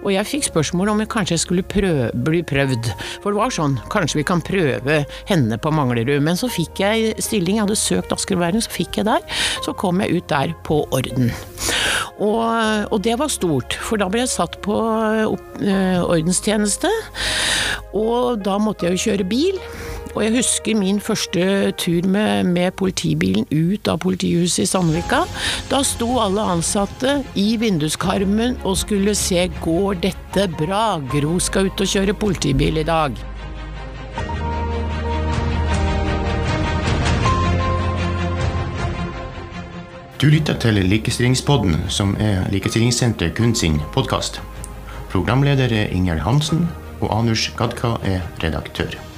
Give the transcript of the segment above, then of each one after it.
Og jeg fikk spørsmål om jeg kanskje skulle prøve, bli prøvd. For det var sånn, kanskje vi kan prøve henne på Manglerud. Men så fikk jeg stilling, jeg hadde søkt Asker Bærum, så fikk jeg der. Så kom jeg ut der på orden. Og, og det var stort, for da ble jeg satt på øh, ordenstjeneste. Og da måtte jeg jo kjøre bil. Og jeg husker min første tur med, med, politibilen ut av politihuset i Sandvika. Da sto alle ansatte i vinduskarmen og skulle se går dette bra, Gro skal ut og kjøre politibil i dag. Du lytter til Likestillingspodden, som er Likestillingssenteret kun sin podkast. Programleder er Ingjerd Hansen, og Anush Gadka er redaktør.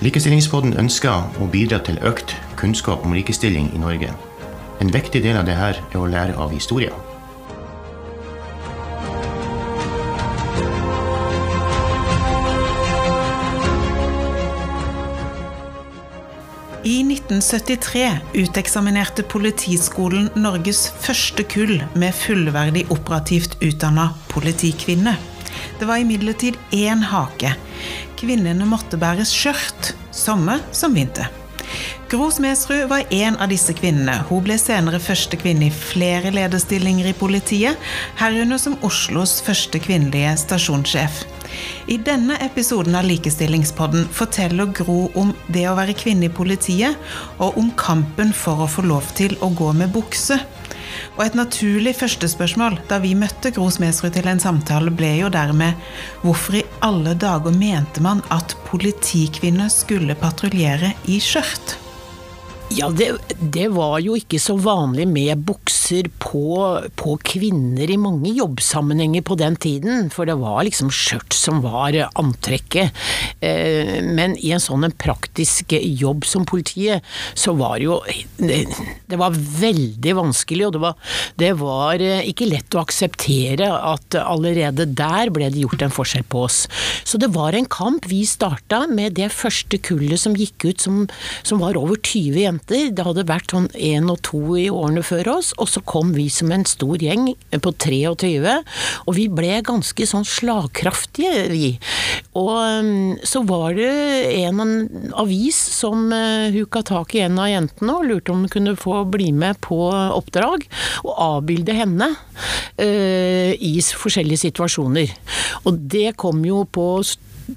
Likestillingspodden ønsker å bidra til økt kunnskap om likestilling i Norge. En viktig del av dette er å lære av historien. I 1973 uteksaminerte Politiskolen Norges første kull med fullverdig operativt utdanna politikvinne. Det var imidlertid én hake. Kvinnene måtte bære skjørt, sommer som vinter. Gro Smedsrud var en av disse kvinnene. Hun ble senere første kvinne i flere lederstillinger i politiet, herunder som Oslos første kvinnelige stasjonssjef. I denne episoden av Likestillingspodden forteller Gro om det å være kvinne i politiet, og om kampen for å få lov til å gå med bukse. Og et naturlig førstespørsmål da vi møtte Gro Smedsrud til en samtale, ble jo dermed hvorfor i alle dager mente man at politikvinner skulle patruljere i skjørt? Ja, det, det, var jo ikke så vanlig med bukser på, på, kvinner i mange jobbsammenhenger på den tiden, for det var liksom skjørt som var antrekket. Eh, men i en sånn en praktisk jobb som politiet, så var det jo det, var veldig vanskelig, og det var, det var eh, ikke lett å akseptere at allerede der ble det gjort en forskjell på oss. Så det var en kamp. Vi starta med det første kullet som gikk ut, som, som var over 20 jenter jenter. Det hadde vært sånn én og to i årene før oss, og så kom vi som en stor gjeng på 23, og vi ble ganske sånn slagkraftige, vi. Og um, så var det en, avis som uh, huka tak i en av jentene og lurte om hun kunne få bli med på oppdrag, og avbilde henne uh, i forskjellige situasjoner. Og det kom jo på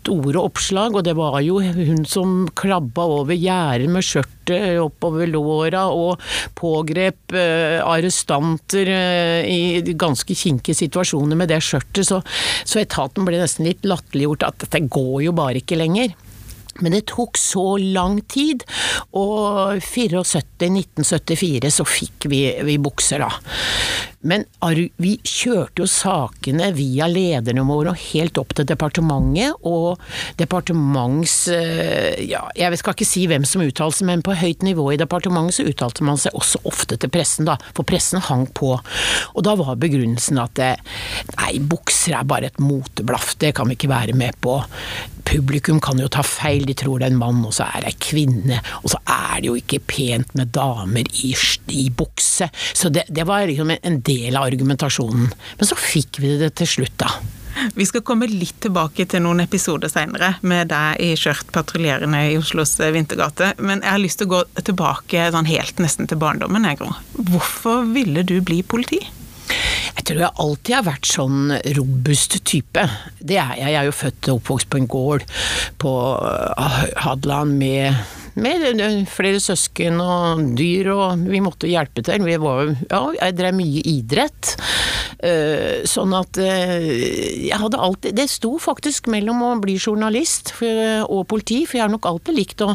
store oppslag, og det var jo hun som klabba over gjerdet med skjørtet oppover låra og pågrep eh, arrestanter eh, i ganske kinkige situasjoner med det skjørtet, så, så etaten ble nesten litt latterliggjort at dette går jo bare ikke lenger. Men det tok så lang tid, og 74-1974 så fikk vi, vi bukser, da. Men vi kjørte jo sakene via lederne våre og helt opp til departementet, og departements eh, Ja, jeg skal ikke si hvem som uttalte seg, men på høyt nivå i departementet så uttalte man seg også ofte til pressen, da, for pressen hang på. Og da var begrunnelsen at nei, bukser er bare et moteblaff, det kan vi ikke være med på. Publikum kan jo ta feil, de tror det er en mann, og så er det ei kvinne. Og så er det jo ikke pent med damer i, i bukse. Så det, det var liksom en del av argumentasjonen. Men så fikk vi det til slutt, da. Vi skal komme litt tilbake til noen episoder seinere med deg i skjørt patruljerende i Oslos vintergate, men jeg har lyst til å gå tilbake sånn helt nesten til barndommen, Egro. Hvorfor ville du bli politi? Jeg tror jeg alltid har vært sånn robust type. Det er jeg. Jeg er jo født og oppvokst på en gård på Hadeland med med flere søsken og dyr, og vi måtte hjelpe til. Vi var, ja, jeg drev mye idrett. Eh, sånn at eh, jeg hadde alltid Det sto faktisk mellom å bli journalist og politi, for jeg har nok alltid likt å,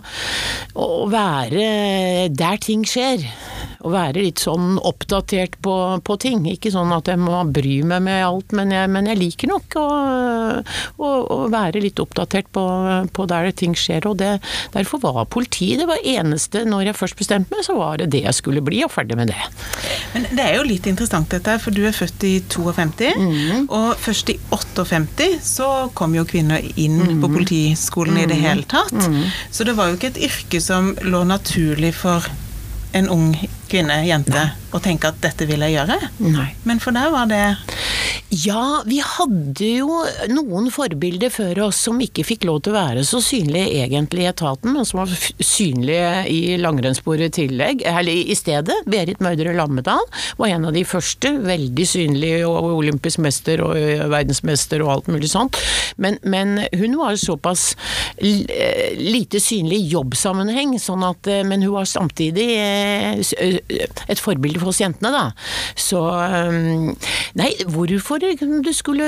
å være der ting skjer å være litt sånn oppdatert på, på, ting. Ikke sånn at jeg må bry meg med alt, men jeg, men jeg liker nok å, å, å, være litt oppdatert på, på der ting skjer. Og det, derfor var politiet det var eneste Når jeg først bestemte meg, så var det det jeg skulle bli, og ferdig med det. Men det er jo litt interessant dette, for du er født i 52, mm. og først i 58 så kom jo kvinner inn mm. på politiskolen mm. i det hele tatt. Mm. Så det var jo ikke et yrke som lå naturlig for en ung kvinne, jente, Nei. og tenke at dette vil jeg gjøre. Nei. Men for deg var det Ja, vi hadde jo noen forbilder før oss som ikke fikk lov til å være så synlige egentlig i etaten, men som var synlige i langrennssporet i tillegg, eller i stedet. Berit Mørdre Lammedal var en av de første, veldig synlig og olympisk mester og verdensmester og alt mulig sånt. Men, men hun var såpass lite synlig i jobbsammenheng, sånn at, men hun var samtidig et forbilde for oss jentene, da. Så Nei, hvorfor hvorfor du skulle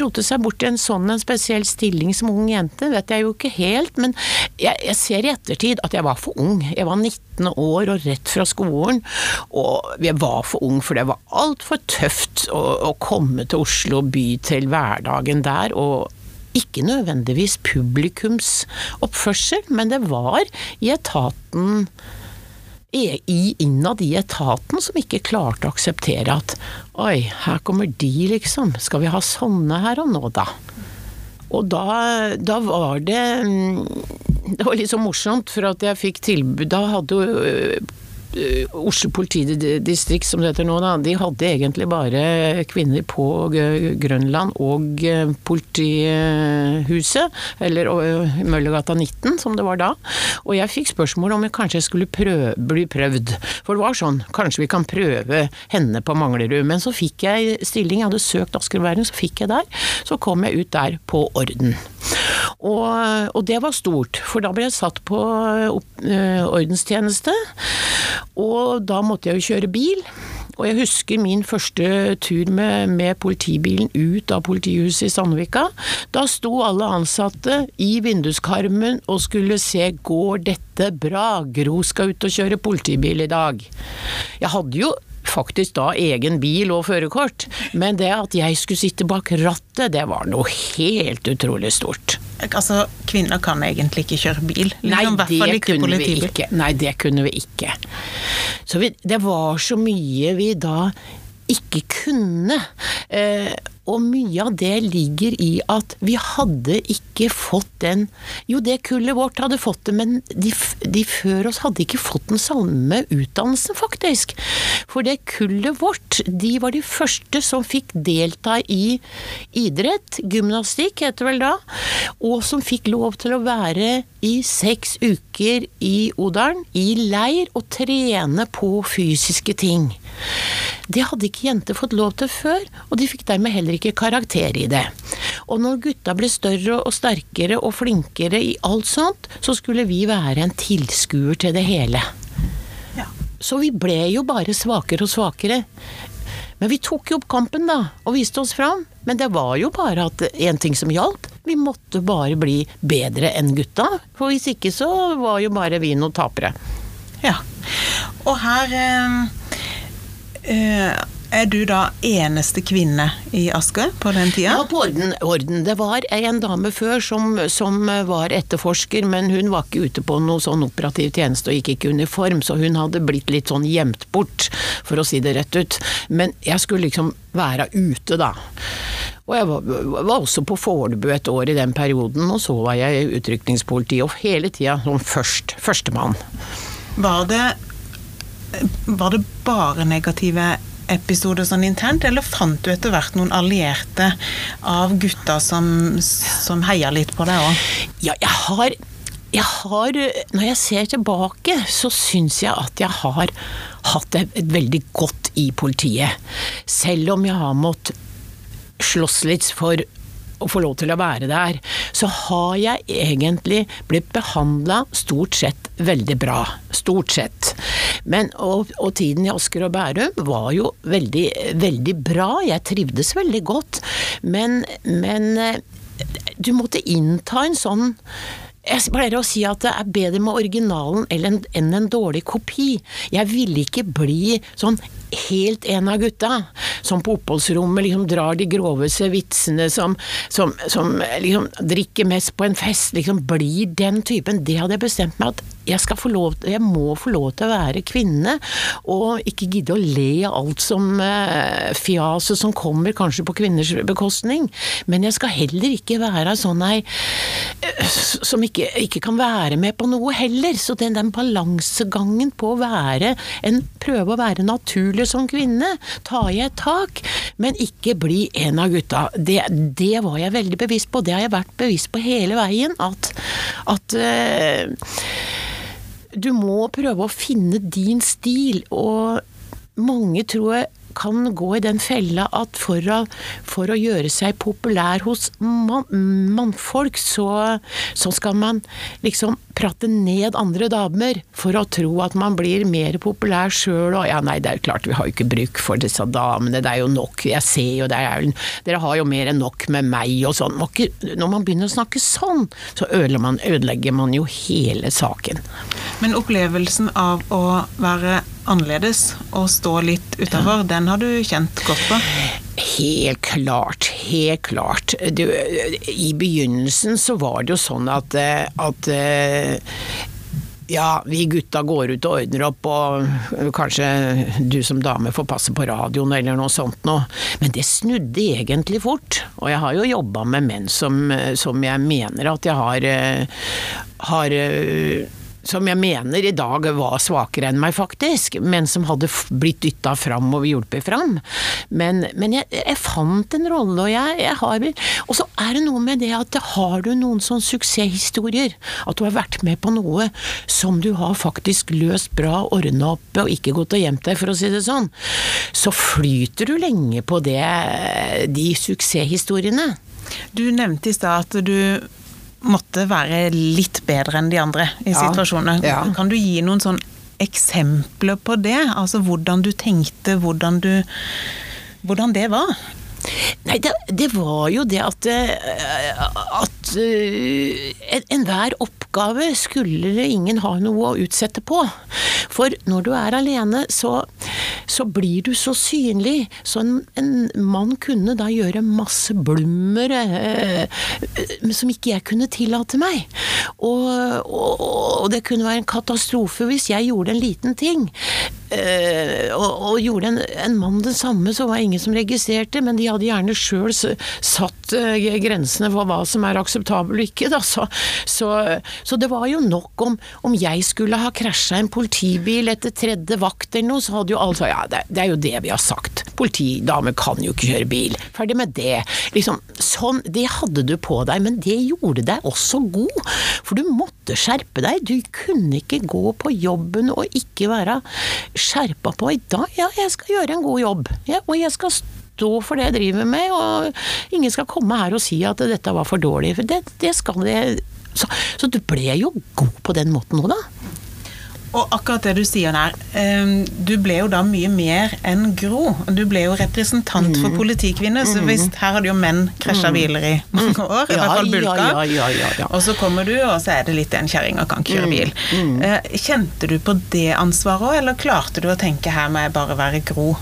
rote seg bort i en sånn en spesiell stilling som ung jente, vet jeg jo ikke helt, men jeg, jeg ser i ettertid at jeg var for ung. Jeg var 19 år og rett fra skolen, og jeg var for ung for det var altfor tøft å, å komme til Oslo by til hverdagen der. og ikke nødvendigvis publikums oppførsel, men det var i etaten i innad i etaten som ikke klarte å akseptere at oi, her kommer de, liksom. Skal vi ha sånne her og nå, da? Og da, da var det mm, Det var litt så morsomt, for at jeg fikk tilbud Da hadde jo Oslo politidistrikt, som det heter nå, da, de hadde egentlig bare kvinner på Grønland og eh, politihuset, eller Møllergata 19, som det var da. Og jeg fikk spørsmål om jeg kanskje skulle prøve, bli prøvd. For det var sånn, kanskje vi kan prøve henne på Manglerud. Men så fikk jeg stilling, jeg hadde søkt Asker Bærum, så fikk jeg der. Så kom jeg ut der på orden. Og, og det var stort, for da ble jeg satt på ordenstjeneste. Og da måtte jeg jo kjøre bil. Og jeg husker min første tur med, med, politibilen ut av politihuset i Sandvika. Da sto alle ansatte i vinduskarmen og skulle se går dette bra, Gro skal ut og kjøre politibil i dag. Jeg hadde jo faktisk da egen bil og førerkort, men det at jeg skulle sitte bak rattet, det var noe helt utrolig stort. Altså, kvinner kan egentlig ikke kjøre bil? Liksom, Nei, det kunne vi ikke. Nei, det kunne vi ikke. Så vi, det var så mye vi da ikke kunne. Eh, og mye av det ligger i at vi hadde ikke fått den Jo, det kullet vårt hadde fått det, men de, de før oss hadde ikke fått den samme utdannelsen, faktisk. For det kullet vårt, de var de første som fikk delta i idrett, gymnastikk heter det vel da, og som fikk lov til å være i seks uker i Odalen, i leir, og trene på fysiske ting. Det hadde ikke jenter fått lov til før, og de fikk dermed heller ikke karakter i det. Og når gutta ble større og sterkere og flinkere i alt sånt, så skulle vi være en tilskuer til det hele. Ja. Så vi ble jo bare svakere og svakere. Men vi tok jo opp kampen, da, og viste oss fram. Men det var jo bare at én ting som gjaldt. Vi måtte bare bli bedre enn gutta. For hvis ikke så var jo bare vi noen tapere. Ja. Og her øh, Eh, er du da eneste kvinne i Asker på den tida? Ja, på orden. orden. Det var en dame før som, som, var etterforsker, men hun var ikke ute på noe sånn operativ tjeneste og gikk ikke i uniform, så hun hadde blitt litt sånn gjemt bort, for å si det rett ut. Men jeg skulle liksom være ute, da. Og jeg var, var også på Fornebu et år i den perioden, og så var jeg i utrykningspolitiet, og hele tida som først. Førstemann. Var det var det bare negative episoder sånn internt, eller fant du etter hvert noen allierte av gutta som, som heia litt på deg òg? Ja, jeg har, jeg har Når jeg ser tilbake, så syns jeg at jeg har hatt det veldig godt i politiet. Selv om jeg har måttet slåss litt for å få lov til å være der, så har jeg egentlig blitt behandla stort sett veldig bra. Stort sett. Men, og, og, tiden i Asker og Bærum var jo veldig, veldig bra. Jeg trivdes veldig godt. Men, men eh, du måtte innta en sånn jeg pleier å si at det er bedre med originalen enn en dårlig kopi. Jeg ville ikke bli sånn helt en av gutta, som på oppholdsrommet liksom drar de groveste vitsene, som, som, som liksom drikker mest på en fest, liksom blir den typen. Det hadde jeg bestemt meg at jeg, skal få lov, jeg må få lov til å være kvinne, og ikke gidde å le av alt som eh, fjaset som kommer kanskje på kvinners bekostning. Men jeg skal heller ikke være sånn ei uh, som ikke, ikke, kan være med på noe heller. Så den, den balansegangen på å være en Prøve å være naturlig som kvinne. tar jeg tak men ikke bli en av gutta. Det, det var jeg veldig bevisst på, det har jeg vært bevisst på hele veien. At, at uh, du må prøve å finne din stil, og mange tror jeg kan gå i den fella at for å, for å gjøre seg populær hos man, mannfolk, så, så, skal man liksom prate ned andre damer for å tro at man blir mer populær sjøl og Ja, nei, det er jo klart vi har jo ikke bruk for disse damene, det er jo nok, jeg ser jo er Dere har jo mer enn nok med meg og sånn. Når man begynner å snakke sånn, så ødelegger man jo hele saken. Men opplevelsen av å være annerledes og stå litt utafor, ja. den har du kjent godt på? Helt klart, helt klart. Du, I begynnelsen så var det jo sånn at, at ja, vi gutta går ut og ordner opp, og kanskje du som dame får passe på radioen eller noe sånt noe. Men det snudde egentlig fort. Og jeg har jo jobba med menn som, som jeg mener at jeg har, har som jeg mener i dag var svakere enn meg, faktisk, men som hadde blitt dytta fram og hjulpet fram. Men, men jeg, jeg, fant en rolle, og jeg, jeg har Og så er det noe med det at har du noen sånne suksesshistorier, at du har vært med på noe som du har faktisk løst bra, ordna opp og ikke gått og gjemt deg, for å si det sånn, så flyter du lenge på det, de suksesshistoriene. Du nevnte i stad at du måtte være litt bedre enn de andre i ja. situasjoner. Ja. Kan du gi noen sånn eksempler på det? Altså hvordan du tenkte, hvordan du Hvordan det var? Nei, det, det, var jo det at, eh, at uh, enhver oppgave skulle ingen ha noe å utsette på. For når du er alene, så så blir du så synlig. Så en, en mann kunne da gjøre masse blummer eh, eh, som ikke jeg kunne tillate meg. Og, og, og, det kunne være en katastrofe hvis jeg gjorde en liten ting. Eh, og, og, gjorde en, en, mann det samme, så var det ingen som registrerte, men de hadde gjerne sjøl satt eh, grensene for hva som er akseptabel og ikke. Da. Så, så, så, det var jo nok om, om jeg skulle ha krasja en politibil etter tredje vakt eller noe, så hadde jo alle sagt ja, det, det, er jo det vi har sagt. Politidame kan jo ikke kjøre bil. Ferdig med det. Liksom, sånn, det hadde du på deg, men det gjorde deg også god. For du måtte skjerpe deg. Du kunne ikke gå på jobben og ikke være skjerpa på i dag. Ja, jeg skal gjøre en god jobb. Ja, og jeg skal stå for det jeg driver med, og ingen skal komme her og si at dette var for dårlig. For det, det skal det så, så, du ble jo god på den måten nå, da. Og akkurat det du sier der, du ble jo da mye mer enn Gro. Du ble jo representant for mm. politikvinner, så hvis, her hadde jo menn krasja mm. biler i mange år, i hvert fall bulka. Ja, ja, ja, og så kommer du, og så er det litt en kjerringa kan kjøre mm. bil. Eh, kjente du på det ansvaret òg, eller klarte du å tenke her må jeg bare være Gro?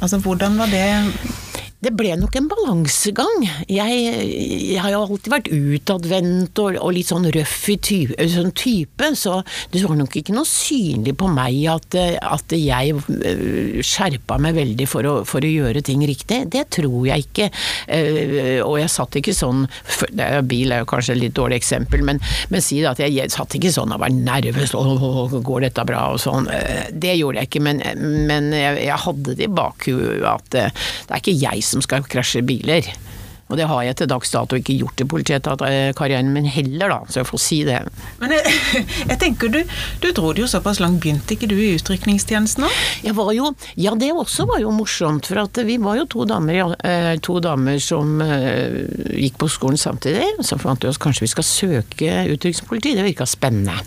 Altså hvordan var det det ble nok en balansegang. Jeg, jeg, har jo alltid vært utadvendt og, og, litt sånn røff i type, sånn type, så det var nok ikke noe synlig på meg at, at jeg øh, skjerpa meg veldig for å, for å, gjøre ting riktig. Det tror jeg ikke. Øh, og jeg satt ikke sånn Bil er jo kanskje et litt dårlig eksempel, men, men si at jeg, jeg, satt ikke sånn og var nervøs og går dette bra og sånn. Øh, det gjorde jeg ikke, men, men jeg, jeg hadde det i bakhuet at det er ikke jeg som skal krasje biler. Og det har jeg til dags dato ikke gjort i politikarrieren min heller, da, så jeg får si det. Men jeg, jeg tenker du, du dro det jo såpass langt, begynte ikke du i utrykningstjenesten òg? Jeg var jo, ja det også var jo morsomt, for at vi var jo to damer, eh, to damer som uh, gikk på skolen samtidig. Så fant vi oss kanskje vi skal søke utrykningspoliti, det virka spennende.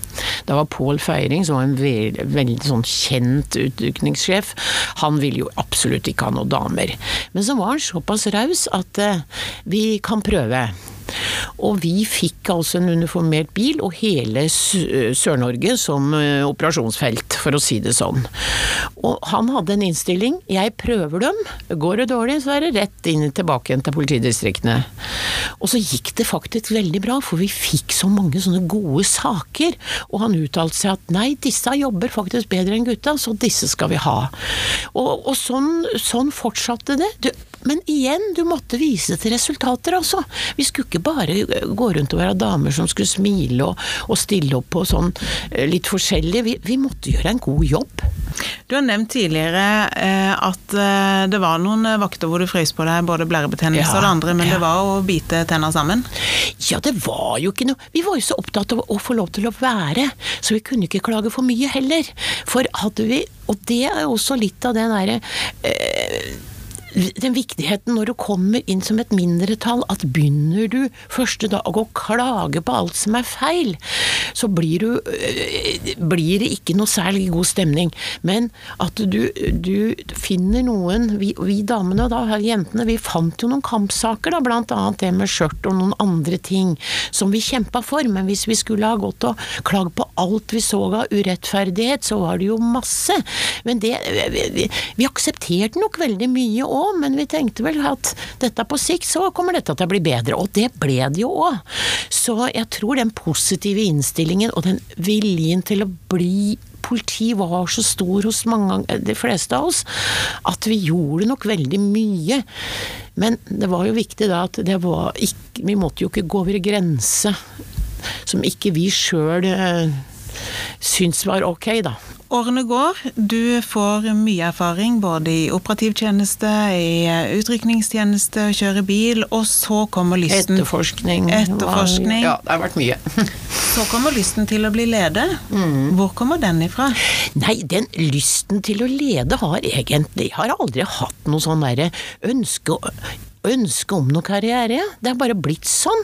Da var Pål Feiring, som var en veldig, veldig sånn kjent utrykningssjef, han ville jo absolutt ikke ha noen damer. Men så var han såpass raus at vi kan prøve. Og vi fikk altså en uniformert bil og hele Sør-Norge som eh, operasjonsfelt, for å si det sånn. Og han hadde en innstilling, jeg prøver dem, går det dårlig så er det rett inn tilbake igjen til politidistriktene. Og så gikk det faktisk veldig bra, for vi fikk så mange sånne gode saker. Og han uttalte seg at nei, disse jobber faktisk bedre enn gutta, så disse skal vi ha. Og, og sånn, sånn, fortsatte det. Du, men igjen, du måtte vise til resultater, altså. Vi skulle ikke bare gå rundt og være damer som skulle smile og, og stille opp på sånn eh, litt forskjellig. Vi, vi, måtte gjøre en god jobb. Du har nevnt tidligere eh, at eh, det var noen vakter hvor du frøs på deg både blærebetennelse ja, og det andre, men ja. det var å bite tenna sammen? Ja, det var jo ikke noe Vi var jo så opptatt av å få lov til å være, så vi kunne ikke klage for mye heller. For hadde vi Og det er jo også litt av det derre eh, den viktigheten når du kommer inn som et mindretall, at begynner du første dag å klage på alt som er feil, så blir, du, øh, blir det ikke noe særlig god stemning. Men at du, du finner noen vi, vi, damene, da, jentene, vi fant jo noen kampsaker, da, blant annet det med skjørt og noen andre ting som vi kjempa for. Men hvis vi skulle ha gått og klagd på alt vi så av urettferdighet, så var det jo masse. Men det Vi, vi aksepterte nok veldig mye òg men vi tenkte vel at dette på sikt så kommer dette til å bli bedre, og det ble det jo òg. Så jeg tror den positive innstillingen og den viljen til å bli politi var så stor hos mange, de fleste av oss, at vi gjorde nok veldig mye. Men det var jo viktig da at det var ikke Vi måtte jo ikke gå over grense som ikke vi sjøl syntes var ok, da. Årene går, du får mye erfaring både i operativ tjeneste, i eh, utrykningstjeneste, kjøre bil, og så kommer lysten Etterforskning. Etterforskning. Ja, det har vært mye. så kommer lysten til å bli leder. Mm. Hvor kommer den ifra? Nei, den lysten til å lede har egentlig Jeg har aldri hatt noe sånn derre ønske ønske om noe karriere. Det har bare blitt sånn.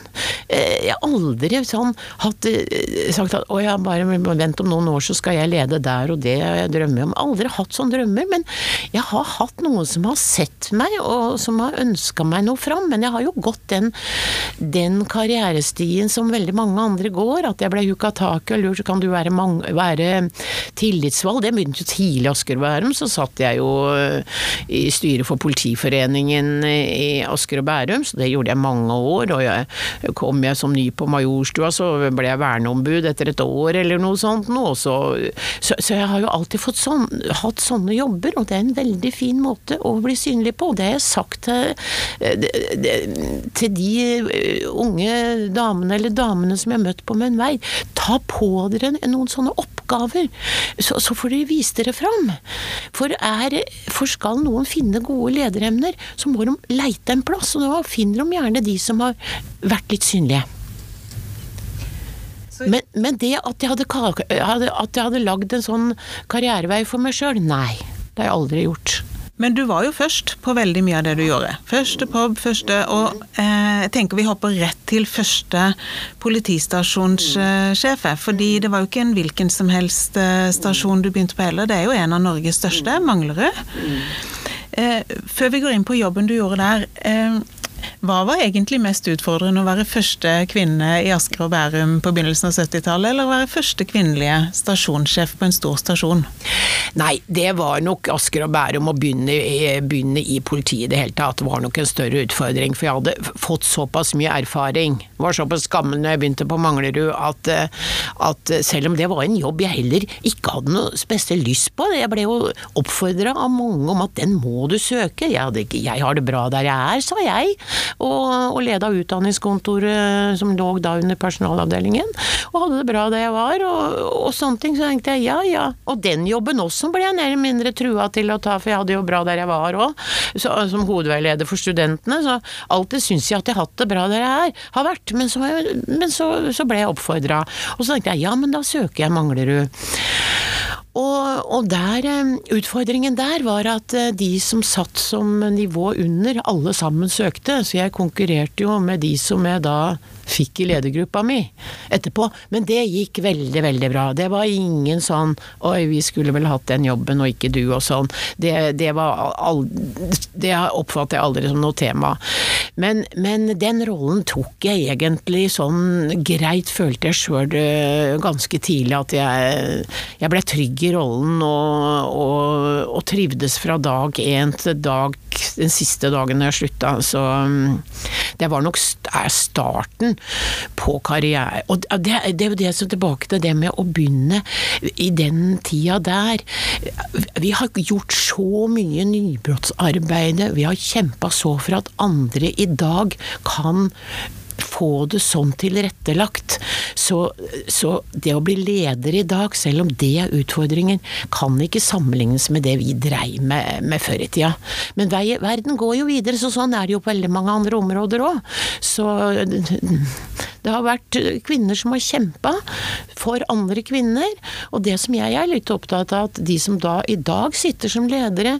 Eh, jeg har aldri sånn hatt, eh, sagt at å ja, bare vent om noen år så skal jeg lede der og det jeg drømmer om. Aldri hatt sånne drømmer, men jeg har hatt noen som har sett meg og som har ønska meg noe fram. Men jeg har jo gått den, den karrierestien som veldig mange andre går. At jeg ble huka tak i og lurt, så kan du være, mange, være tillitsvalgt? Det begynte jo tidlig i Asker og Bærum, så satt jeg jo eh, i styret for Politiforeningen i Asker og Bærum, så det gjorde jeg mange år. Og jeg kom jeg som ny på Majorstua, så ble jeg verneombud etter et år eller noe sånt noe. Så, så, jeg har jo alltid sånn, hatt sånne jobber, og det er en veldig fin måte å bli synlig på. Det har jeg sagt til, til de eh, unge damene eller damene som jeg har møtt på min vei. Ta på dere noen sånne oppgaver, så, så får dere vise dere fram. For, er, for skal noen finne gode lederemner, så må de leite en plass, og da finner de gjerne de som har vært litt synlige. Men, men, det at jeg, hadde, jeg hadde lagd en sånn karrierevei for meg sjøl, nei. Det har jeg aldri gjort. Men du var jo først på veldig mye av det du gjorde. Første pub, første Og eh, jeg tenker vi hopper rett til første politistasjonssjef. fordi det var jo ikke en hvilken som helst eh, stasjon du begynte på heller. Det er jo en av Norges største, Manglerud. Eh, før vi går inn på jobben du gjorde der. Eh, hva var egentlig mest utfordrende, å være første kvinne i Asker og Bærum på begynnelsen av 70-tallet, eller å være første kvinnelige stasjonssjef på en stor stasjon? Nei, det var nok Asker og Bærum å begynne, begynne, i politiet i det hele tatt. Det var nok en større utfordring, for jeg hadde fått såpass mye erfaring. Det var såpass gammel når jeg begynte på Manglerud at, at, selv om det var en jobb jeg heller ikke hadde noe spesielt lyst på, jeg ble jo oppfordra av mange om at den må du søke. Jeg, hadde, jeg har det bra der jeg er, sa jeg og, og leda utdanningskontoret som lå da under personalavdelingen. Og hadde det bra der jeg var, og, og, sånne ting. Så tenkte jeg ja ja. Og den jobben også ble jeg mer eller mindre trua til å ta, for jeg hadde jo bra der jeg var òg, som hovedveileder for studentene. Så alltid syns jeg at jeg har hatt det bra der jeg er, har vært. Men så, men så, så ble jeg oppfordra. Og så tenkte jeg ja, men da søker jeg Manglerud. Og, og der, eh, utfordringen der var at eh, de som satt som nivå under, alle sammen søkte. Så jeg konkurrerte jo med de som jeg da fikk i ledergruppa mi etterpå. Men det gikk veldig, veldig bra. Det var ingen sånn 'oi, vi skulle vel hatt den jobben og ikke du', og sånn. Det, det, all, det oppfatter jeg aldri som noe tema. Men, men, den rollen tok jeg egentlig sånn greit, følte jeg sjøl eh, ganske tidlig at jeg, jeg ble trygg i rollen og, og, og trivdes fra dag én til dag den siste dagen jeg slutta. Så mm, det var nok, er på karriere. Og det, det er jo det som tilbake til det med å begynne i den tida der. Vi har gjort så mye nybrottsarbeid, vi har kjempa så for at andre i dag kan få det sånn tilrettelagt. Så, så, det å bli leder i dag, selv om det er utfordringen, kan ikke sammenlignes med det vi dreiv med, med før i tida. Men verden går jo videre, så sånn er det jo på veldig mange andre områder òg. Så det har vært kvinner som har kjempa for andre kvinner, og det som jeg er litt opptatt av, at de som da i dag sitter som ledere,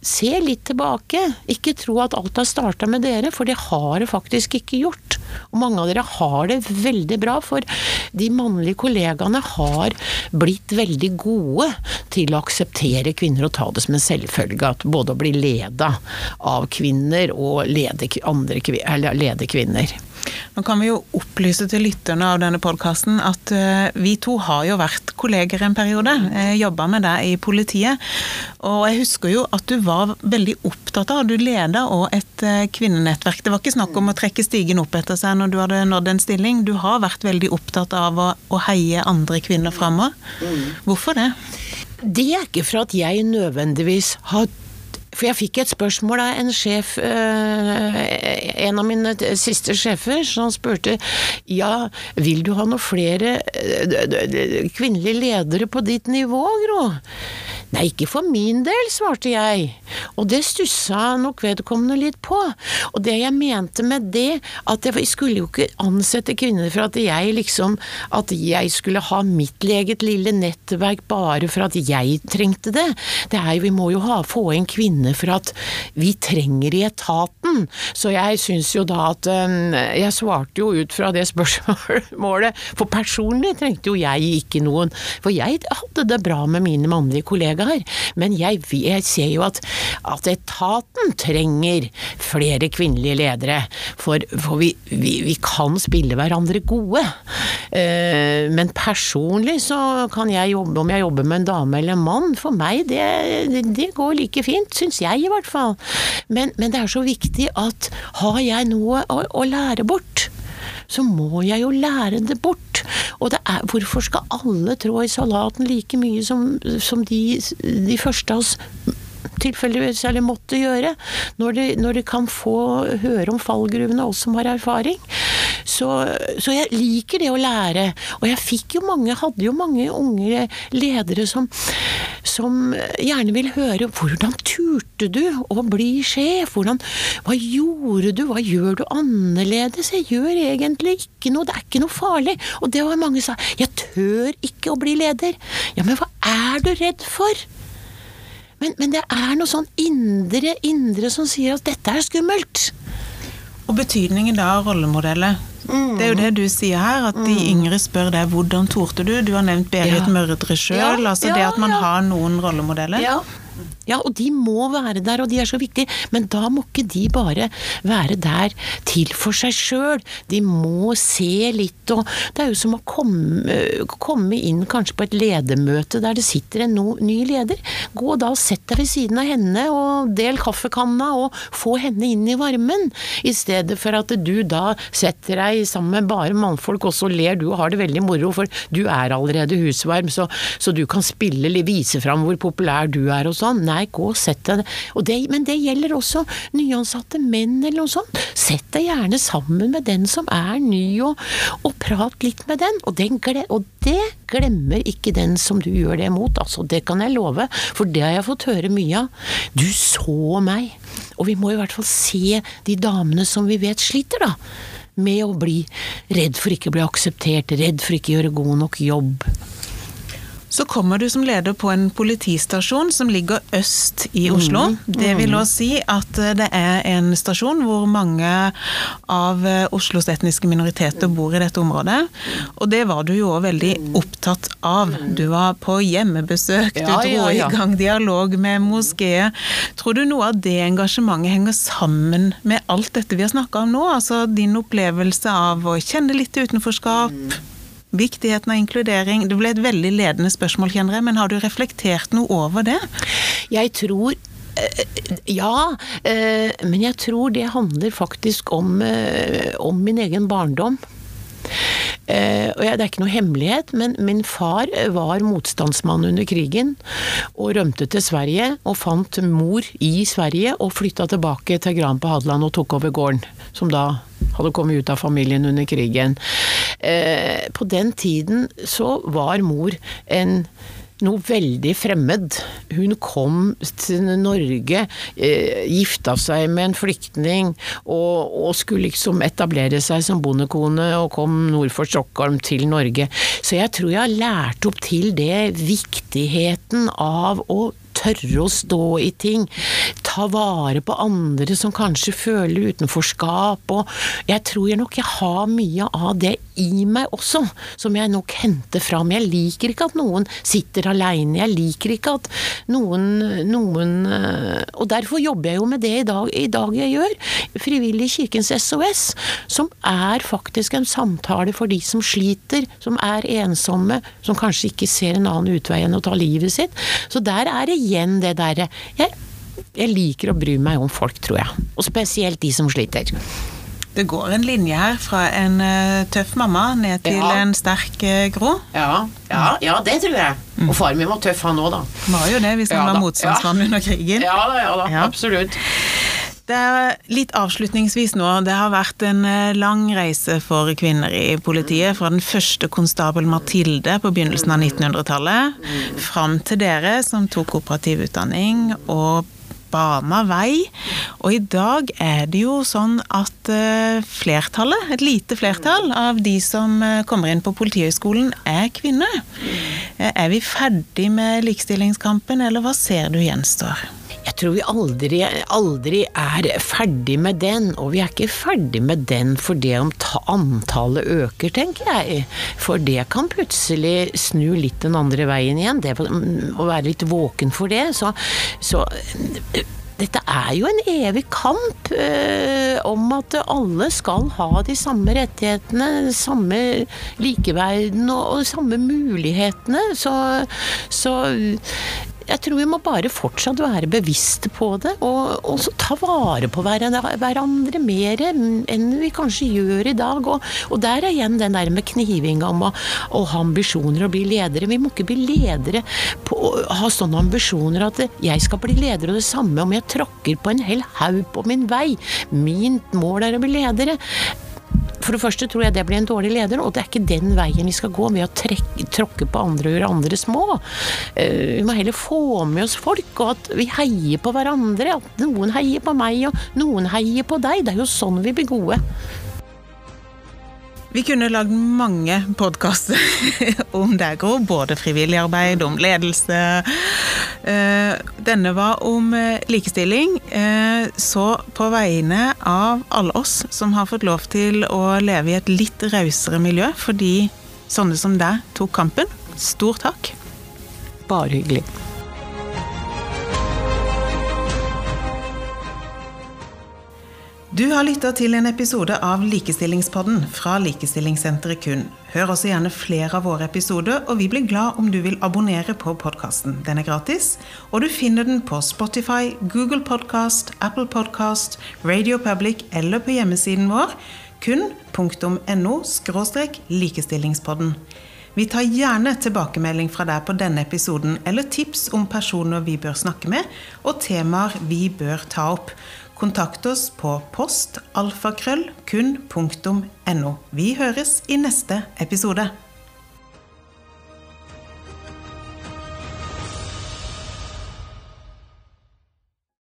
se litt tilbake. Ikke tro at alt har starta med dere, for det har det faktisk ikke gjort. Og mange av dere har det veldig bra, for de mannlige kollegaene har blitt veldig gode til å akseptere kvinner og ta det som en selvfølge at både å bli leda av kvinner og lede, andre, lede kvinner. Nå kan vi jo opplyse til lytterne av denne podkasten at uh, vi to har jo vært kolleger en periode. Jeg jobba med deg i politiet. Og jeg husker jo at du var veldig opptatt av, du leda òg et uh, kvinnenettverk. Det var ikke snakk om å trekke stigen opp etter seg når du hadde nådd en stilling. Du har vært veldig opptatt av å, å heie andre kvinner framover. Hvorfor det? Det er ikke for at jeg nødvendigvis har for jeg fikk et spørsmål av en sjef, eh, en av mine siste sjefer, som spurte ja, vil du ha noen flere eh, kvinnelige ledere på ditt nivå, Gro? Nei, ikke for min del, svarte jeg, og det stussa nok vedkommende litt på. Og det jeg mente med det, at jeg skulle jo ikke ansette kvinner for at jeg liksom At jeg skulle ha mitt eget lille nettverk bare for at jeg trengte det. Det er jo, vi må jo ha, få inn kvinner for at vi trenger i etaten. Så jeg syns jo da at um, Jeg svarte jo ut fra det spørsmålet, for personlig trengte jo jeg ikke noen. For jeg hadde det bra med mine mannlige kollegaer kollegaer. Men jeg, jeg ser jo at, at, etaten trenger flere kvinnelige ledere. For, for vi, vi, vi, kan spille hverandre gode. Eh, men personlig så kan jeg jobbe, om jeg jobber med en dame eller en mann, for meg det, det går like fint, syns jeg i hvert fall. Men, men, det er så viktig at har jeg noe å, å lære bort, så må jeg jo lære det bort. Og det er, hvorfor skal alle trå i salaten like mye som, som de, de første av oss tilfeldigvis eller måtte gjøre, når de, når de, kan få høre om fallgruvene, oss som har erfaring. Så, så, jeg liker det å lære. Og jeg fikk jo mange, hadde jo mange unge ledere som, som gjerne vil høre hvordan turte du å bli sjef? Hvordan, hva gjorde du? Hva gjør du annerledes? Jeg gjør egentlig ikke noe, det er ikke noe farlig. Og det var mange som sa, jeg tør ikke å bli leder. Ja, men hva er du redd for? Men, men, det er noe sånn indre, indre som sier at dette er skummelt. Og betydningen da av rollemodeller. Mm. Det er jo det du sier her, at de mm. yngre spør deg hvordan torde du? Du har nevnt Berit ja. Mørdre sjøl. Ja, altså ja, det at man har noen rollemodeller. Ja. Ja, og de må være der, og de er så viktige, men da må ikke de bare være der til for seg sjøl. De må se litt, og det er jo som å komme, komme inn kanskje på et ledermøte der det sitter en no, ny leder. Gå da og sett deg ved siden av henne, og del kaffekanna, og få henne inn i varmen. I stedet for at du da setter deg sammen med bare mannfolk, og så ler du og har det veldig moro, for du er allerede husvarm, så, så du kan spille, vise fram hvor populær du er og sånn. Nei, Nei, gå og sett deg det, Men det gjelder også nyansatte menn eller noe sånt. Sett deg gjerne sammen med den som er ny, og, og prat litt med den. Og, den. og, det glemmer ikke den som du gjør det mot, altså. Det kan jeg love, for det har jeg fått høre mye av. Du så meg. Og vi må i hvert fall se de damene som vi vet sliter, da med å bli redd for ikke å bli akseptert, redd for ikke å gjøre god nok jobb. Så kommer du som leder på en politistasjon som ligger øst i Oslo. Mm, mm. Det vil også si at eh, det er en stasjon hvor mange av eh, Oslos etniske minoriteter bor i dette området. Og det var du jo òg veldig opptatt av. Du var på hjemmebesøk, du dro i gang dialog med moskeer. Tror du noe av det engasjementet henger sammen med alt dette vi har snakka om nå? Altså din opplevelse av å kjenne litt utenforskap? Viktigheten av inkludering. Det ble et veldig ledende spørsmål, kjenner jeg, men har du reflektert noe over det? Jeg tror Ja, eh, men jeg tror det handler faktisk om, eh, om min egen barndom. Eh, og Det er ikke noe hemmelighet, men min far var motstandsmann under krigen. Og rømte til Sverige, og fant mor i Sverige, og flytta tilbake til Gran på Hadeland og tok over gården. Som da hadde kommet ut av familien under krigen. På den tiden så var mor en noe veldig fremmed. Hun kom til Norge, eh, gifta seg med en flyktning og, og, skulle liksom etablere seg som bondekone og kom nord for Stockholm til Norge. Så jeg tror jeg har lært opp til det viktigheten av å tørre å stå i ting. Ta vare på andre som kanskje føler utenforskap. Og jeg tror jeg nok jeg har mye av det i meg også, som jeg nok henter fram. Jeg liker ikke at noen sitter aleine. Jeg liker ikke at noen, noen eh, Og derfor jobber jeg jo med det i dag, i dag jeg gjør. Frivillig Kirkens SOS, som er faktisk en samtale for de som sliter, som er ensomme, som kanskje ikke ser en annen utvei enn å ta livet sitt. Så der er igjen det derre jeg, jeg liker å bry meg om folk, tror jeg. Og spesielt de som sliter. Det går en linje her fra en uh, tøff mamma ned til ja. en sterk grå. Gro. Ja, ja, ja, det tror jeg. Og far min var tøff, han òg, da. Var jo det, hvis han var motstandsmann under krigen. Ja da, ja da, absolutt. Det er litt avslutningsvis nå. Det har vært en eh, lang reise for kvinner i politiet. Fra den første konstabel Mathilde på begynnelsen av 1900-tallet, fram til dere som tok operativ utdanning og bana vei. Og i dag er det jo sånn at eh, flertallet, et lite flertall, av de som eh, kommer inn på Politihøgskolen, er kvinner. Er vi ferdig med likestillingskampen, eller hva ser du gjenstår? Jeg tror vi aldri, aldri er ferdig med den, og vi er ikke ferdig med den fordi om antallet øker, tenker jeg. For det kan plutselig snu litt den andre veien igjen. Det å være litt våken for det. Så, så dette er jo en evig kamp øh, om at alle skal ha de samme rettighetene, samme likeverden og, og samme mulighetene. Så, så jeg tror vi må bare fortsatt være bevisste på det, og, og ta vare på hverandre mer enn vi kanskje gjør i dag. Og, og der er igjen den der med knivinga om å, å, ha ambisjoner og bli ledere. Vi må ikke bli ledere på å ha sånne ambisjoner at jeg skal bli leder, og det samme om jeg tråkker på en hel haug på min vei. Min mål er å bli ledere. For det første tror jeg det blir en dårlig leder, og det er ikke den veien vi skal gå med å trekke, tråkke på andre og gjøre andre små. Eh, vi må heller få med oss folk, og at vi heier på hverandre. At noen heier på meg, og noen heier på deg. Det er jo sånn vi blir gode. Vi kunne lagd mange podkaster om deg, Gro. Både frivillig arbeid, om ledelse. Eh, denne var om eh, likestilling. Eh, så på vegne av alle oss som har fått lov til å leve i et litt rausere miljø fordi sånne som deg tok kampen, stor takk. Bare hyggelig. Du har lytta til en episode av Likestillingspodden fra Likestillingssenteret KUN. Hør også gjerne flere av våre episoder, og vi blir glad om du vil abonnere på podkasten. Den er gratis, og du finner den på Spotify, Google Podcast, Apple Podcast, Radio Public eller på hjemmesiden vår kun.no likestillingspodden. Vi tar gjerne tilbakemelding fra deg på denne episoden, eller tips om personer vi bør snakke med, og temaer vi bør ta opp. Kontakt oss på postalfakrøllkun.no. Vi høres i neste episode.